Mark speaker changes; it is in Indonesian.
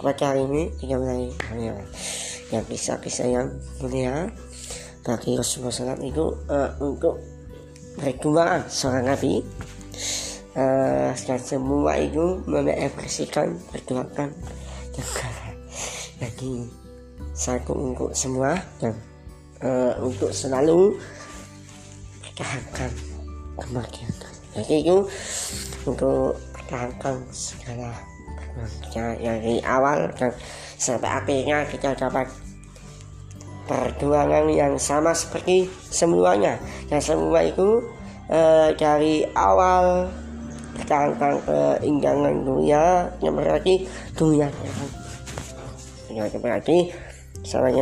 Speaker 1: pada hari ini mulai ya, yang kisah-kisah yang mulia bagi Rasulullah SAW itu uh, untuk berdua seorang nabi. Uh, dan semua itu mengekspresikan perjuangan negara bagi satu untuk semua dan uh, untuk selalu pertahankan kemerdekaan jadi itu untuk pertahankan segala kemerdekaan dari awal dan sampai akhirnya kita dapat perjuangan yang sama seperti semuanya dan semua itu uh, dari awal tentang keindahan dunia yang berarti dunia. Yang berarti sama